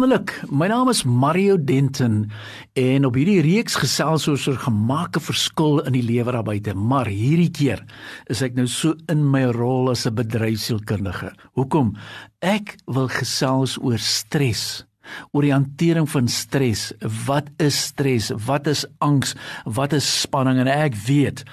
Wonderlik. My naam is Mario Denton en op hierdie reeks gesels ons oor gemaakte verskil in die lewer daar buite. Maar hierdie keer is ek nou so in my rol as 'n bedryfsielkundige. Hoekom? Ek wil gesels oor stres. Oor die hantering van stres. Wat is stres? Wat is angs? Wat is spanning? En ek weet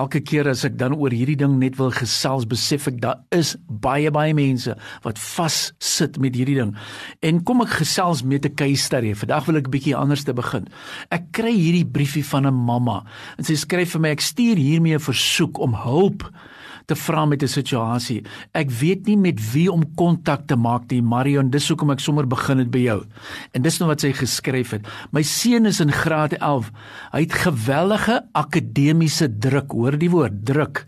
elke keer as ek dan oor hierdie ding net wil gesels, besef ek daar is baie baie mense wat vas sit met hierdie ding. En kom ek gesels met 'n case study. Vandag wil ek 'n bietjie anders te begin. Ek kry hierdie briefie van 'n mamma en sy skryf vir my ek stuur hiermee 'n versoek om hulp te vra met 'n situasie. Ek weet nie met wie om kontak te maak nie, Marion, dis hoekom ek sommer begin het by jou. En dis nou wat sy geskryf het. My seun is in graad 11. Hy het gewellige akademiese druk, hoor die woord, druk.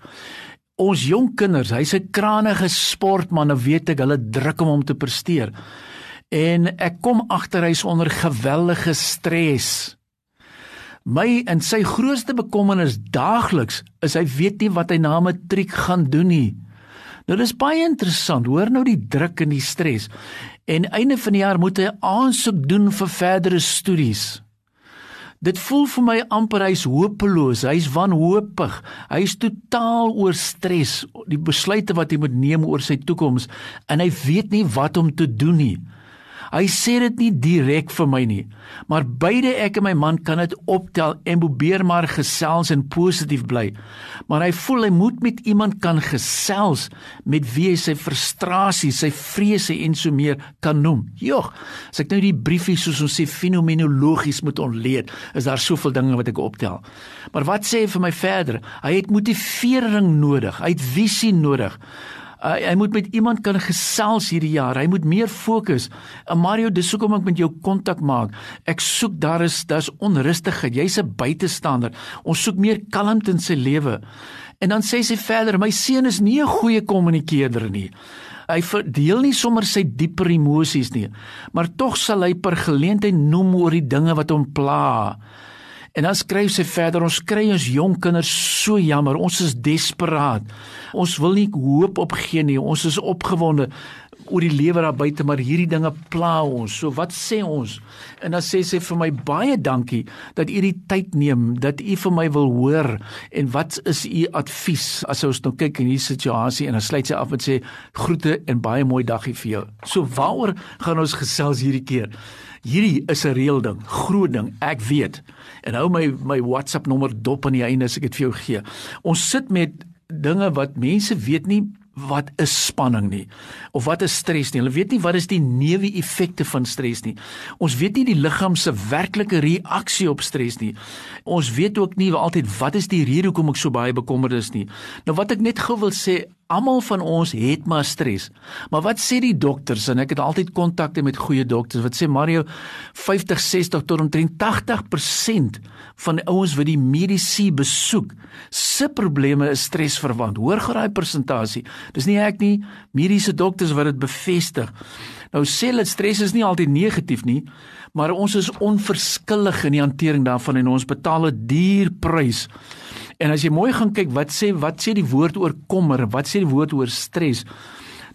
Ons jong kinders, hy's 'n kranige sportman, nou weet ek hulle druk om hom te presteer. En ek kom agter hy's onder gewellige stres. My en sy grootste bekommernis daagliks is hy weet nie wat hy na matriek gaan doen nie. Nou dis baie interessant. Hoor nou die druk en die stres. En einde van die jaar moet hy aansoek doen vir verdere studies. Dit voel vir my amper hy's hopeloos, hy's wanhoopig. Hy's totaal oor stres, die besluite wat hy moet neem oor sy toekoms en hy weet nie wat om te doen nie. Hy sê dit nie direk vir my nie, maar beide ek en my man kan dit optel en probeer maar gesels en positief bly. Maar hy voel hy moet met iemand kan gesels met wie hy sy frustrasies, sy vrese en so meer kan noem. Jogg, as ek nou die briefie soos ons sê fenomenologies moet ontleed, is daar soveel dinge wat ek optel. Maar wat sê hy vir my verder? Hy het motivering nodig, hy het visie nodig. Uh, hy moet met iemand kan gesels hierdie jaar. Hy moet meer fokus. Uh, Mario, dis hoekom ek met jou kontak maak. Ek soek daar is daar's onrustigheid. Jy's 'n buitestander. Ons soek meer kalmte in sy lewe. En dan sê sy verder, my seun is nie 'n goeie kommunikeerder nie. Hy verdeel nie sommer sy dieper emosies nie, maar tog sal hy per geleentheid noem oor die dinge wat hom pla. En dan skryf sy verder, ons kry ons jong kinders so jammer. Ons is desperaat. Ons wil nie hoop opgee nie. Ons is opgewonde oor die lewe daar buite, maar hierdie dinge pla ons. So wat sê ons? En dan sê sy vir my baie dankie dat u die tyd neem, dat u vir my wil hoor en wat is u advies as ons nou kyk in hierdie situasie en dan sluit sy af met sê groete en baie mooi dagie vir jou. So waaroor gaan ons gesels hierdie keer? Hierdie is 'n reël ding, groot ding, ek weet. En hou my my WhatsApp nommer dop aan die einde as ek dit vir jou gee. Ons sit met dinge wat mense weet nie wat is spanning nie of wat is stres nie. Hulle weet nie wat is die neeweffekte van stres nie. Ons weet nie die liggaam se werklike reaksie op stres nie. Ons weet ook nie altyd wat is die rede hoekom ek so baie bekommerd is nie. Nou wat ek net gou wil sê, almal van ons het maar stres. Maar wat sê die dokters en ek het altyd kontakte met goeie dokters wat sê Mario 50, 60 tot omtrent 80% van die ouens wat die mediese besoek, se probleme is stresverwant. Hoor gou daai persentasie. Dis nie ek nie, mediese dokters wat dit bevestig. Nou sê hulle stres is nie altyd negatief nie, maar ons is onverskillig in die hantering daarvan en ons betaal 'n duur prys. En as jy mooi gaan kyk wat sê wat sê die woord oor kommer, wat sê die woord oor stres?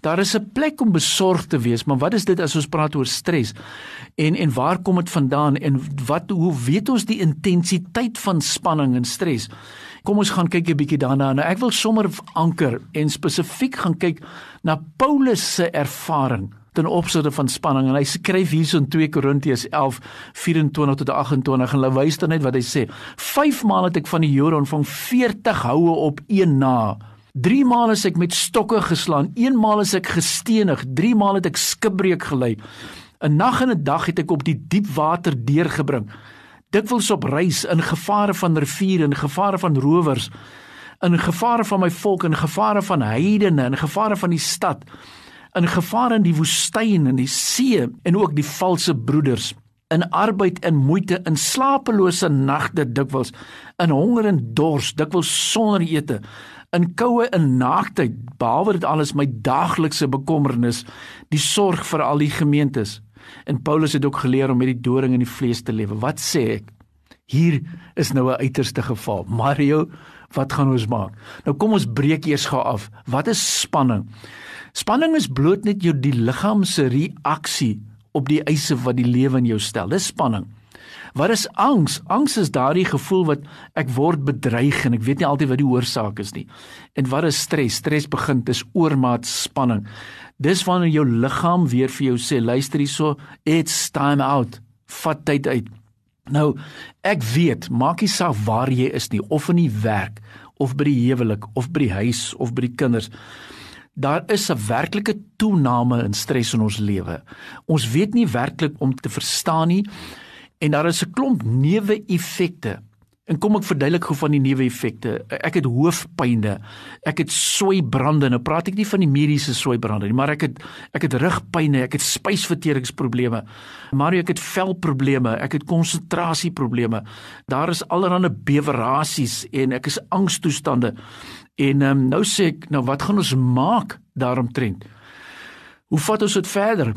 Daar is 'n plek om besorg te wees, maar wat is dit as ons praat oor stres? En en waar kom dit vandaan en wat hoe weet ons die intensiteit van spanning en stres? Kom ons gaan kyk 'n bietjie daarna. Nou ek wil sommer anker en spesifiek gaan kyk na Paulus se ervaring ten opsigte van spanning en hy skryf hierso in 2 Korintiërs 11:24 tot 28 en luister net wat hy sê. Vyf maal het ek van die Jode ontvang 40 houe op een na. Drie maal is ek met stokke geslaan, een maal is ek gestenig, drie maal het ek skipbreek gelei. 'n Nag en 'n dag het ek op die diep water deurgebring. Dikwels op reis in gevare van riviere en gevare van rowers, in gevare van my volk en gevare van heidene en gevare van die stad, in gevare in die woestyn en die see en ook die valse broeders. in arbeid en moeite, in slapelose nagte dikwels, in honger en dors, dikwels sonder ete, in koue en naaktheid, behalwe dit alles my daaglikse bekommernis, die sorg vir al die gemeentes. En Paulus het ook geleer om met die doring in die vlees te lewe. Wat sê ek? Hier is nou 'n uiterste geval. Mario, wat gaan ons maak? Nou kom ons breek eers gou af. Wat is spanning? Spanning is bloot net jou die liggaam se reaksie op die eise wat die lewe in jou stel. Dis spanning. Wat is angs? Angs is daardie gevoel wat ek word bedreig en ek weet nie altyd wat die oorsaak is nie. En wat is stres? Stres begin dis oormaat spanning. Dis wanneer jou liggaam weer vir jou sê, luister hierso, it's time out. Vat tyd uit. Nou, ek weet, maak nie saak waar jy is nie, of in die werk, of by die huwelik, of by die huis, of by die kinders. Daar is 'n werklike toename in stres in ons lewe. Ons weet nie werklik om te verstaan nie en daar is 'n klomp neeweffekte. En kom ek verduidelik gou van die neeweffekte. Ek het hoofpynne. Ek het soeibrande. Nou praat ek nie van die mediese soeibrande nie, maar ek het ek het rugpynne, ek het spysverteringsprobleme. Maar ek het velprobleme, ek het konsentrasieprobleme. Daar is allerlei bewerasies en ek is angstoestande. En um, nou sê ek, nou wat gaan ons maak daaromtrent? Hoe vat ons dit verder?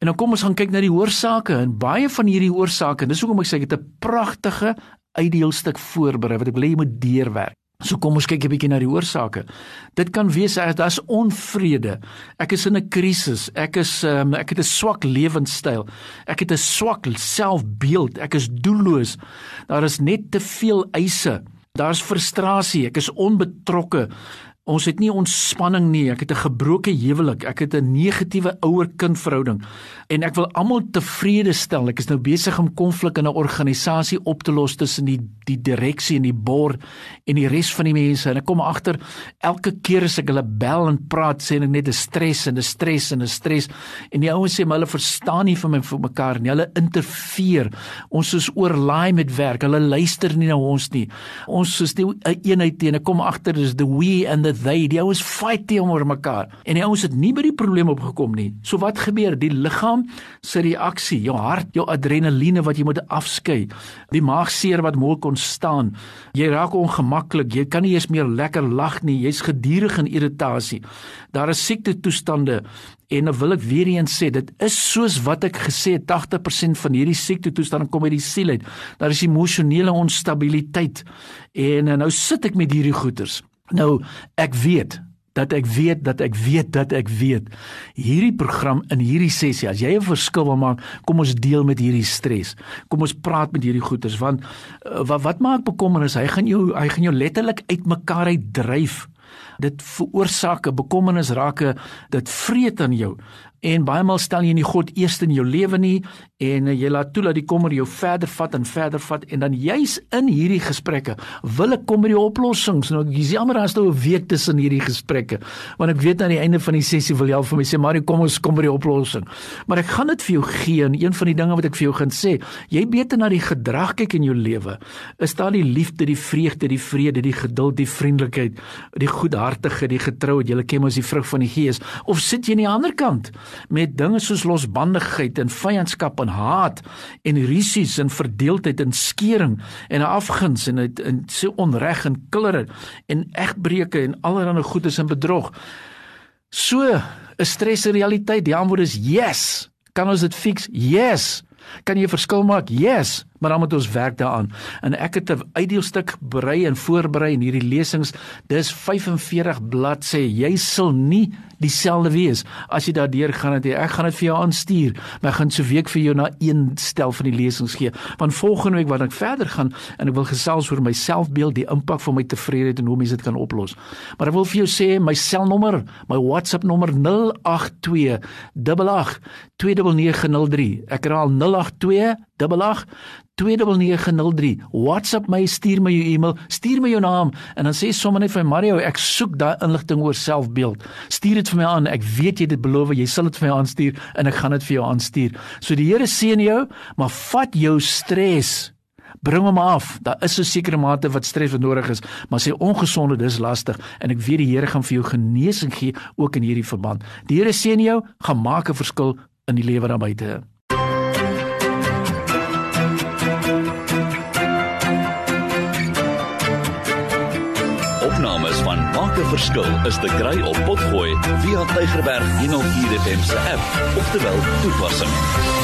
En dan kom ons gaan kyk na die oorsake en baie van hierdie oorsake, dis hoekom ek sê het 'n pragtige uitdeelstuk voorberei wat ek wil hê jy moet deurwerk. So kom ons kyk 'n bietjie na die oorsake. Dit kan wees daar's onvrede. Ek is in 'n krisis. Ek is um, ek het 'n swak lewenstyl. Ek het 'n swak selfbeeld. Ek is doelloos. Daar is net te veel eise. Daar's frustrasie. Ek is onbetrokke. Ons het nie ontspanning nie. Ek het 'n gebroke huwelik. Ek het 'n negatiewe ouer-kind verhouding en ek wil almal tevrede stel. Ek is nou besig om konflik in 'n organisasie op te los tussen die die direksie en die bord en die res van die mense. En ek kom agter elke keer as ek hulle bel en praat, sê ek net 'n stres en 'n stres en 'n stres. En die ouens sê maar hulle verstaan nie van my vir mekaar nie. Hulle interfereer. Ons is oorlaai met werk. Hulle luister nie na ons nie. Ons is nie 'n eenheid teen. Ek kom agter dis the we and the they die ouens fight teenoor mekaar en die ouens het nie by die probleem opgekom nie. So wat gebeur? Die liggaam se reaksie, jou hart, jou adrenaline wat jy moet afskei, die maagseer wat môre kon staan. Jy raak ongemaklik, jy kan nie eens meer lekker lag nie, jy's gedurig in irritasie. Daar is siekte toestande En nou wil ek weer eens sê, dit is soos wat ek gesê het, 80% van hierdie siekte toestande kom uit die siel uit. Daar is emosionele onstabiliteit. En nou sit ek met hierdie goeters. Nou ek weet dat ek weet dat ek weet dat ek weet. Hierdie program in hierdie sessie as jy 'n verskil wil maak kom ons deel met hierdie stres. Kom ons praat met hierdie goeters want uh, wat wat maak bekommernis? Hy gaan jou hy gaan jou letterlik uitmekaar uit dryf dit veroorsaak 'n bekommernis raak dit vreet aan jou En baie maal stel jy nie God eers in jou lewe nie en jy laat toe dat die kommer jou verder vat en verder vat en dan juis in hierdie gesprekke wil ek kom met die oplossings. Nou ek is jammer as nou 'n week tussen hierdie gesprekke want ek weet aan die einde van die sessie wil jy al vir my sê Mario kom ons kom by die oplossing. Maar ek gaan dit vir jou gee en een van die dinge wat ek vir jou gaan sê, jy beter na die gedrag kyk in jou lewe. Is daar die liefde, die vreugde, die vrede, die geduld, die vriendelikheid, die goedhartige, die getrouheid, jy ken mos die vrug van die Gees of sit jy aan die ander kant? met dinge soos losbandigheid en vyandskap en haat en risies en verdeeldheid en skering en afguns en en so onreg en klirre en egbreuke en allerlei goedes en bedrog. So, 'n stres realiteit. Die antwoord is yes. Kan ons dit fix? Yes. Kan jy 'n verskil maak? Yes maar dan moet ons werk daaraan. En ek het 'n uitdeelstuk berei en voorberei in hierdie lesings. Dis 45 bladsye. Jy sal nie dieselfde wees as jy daardeur gaan het. Ek gaan dit vir jou aanstuur, maar ek gaan so week vir jou na een stel van die lesings gee. Want volgende week wat ek verder gaan en ek wil gesels oor my selfbeeld, die impak van my tevredeheid en hoe mense dit kan oplos. Maar ek wil vir jou sê my selnommer, my WhatsApp nommer 082 88 29903. Ek herhaal 082 88 29903 WhatsApp my stuur my jou e-mail stuur my jou naam en dan sê sommer net vir Mario ek soek daai inligting oor selfbeeld. Stuur dit vir my aan ek weet jy dit beloof jy sal dit vir my aanstuur en ek gaan dit vir jou aanstuur. So die Here seën jou maar vat jou stres. Bring hom af. Daar is 'n sekere mate wat stres wat nodig is maar sê ongesonde dis lastig en ek weet die Here gaan vir jou genesing gee ook in hierdie verband. Die Here seën jou gaan maak 'n verskil in die lewe daar buite Opnames van Maak 'n Verskil is te kry op Potgooi via Tygerberg 104 FM se app of te wel toepassing.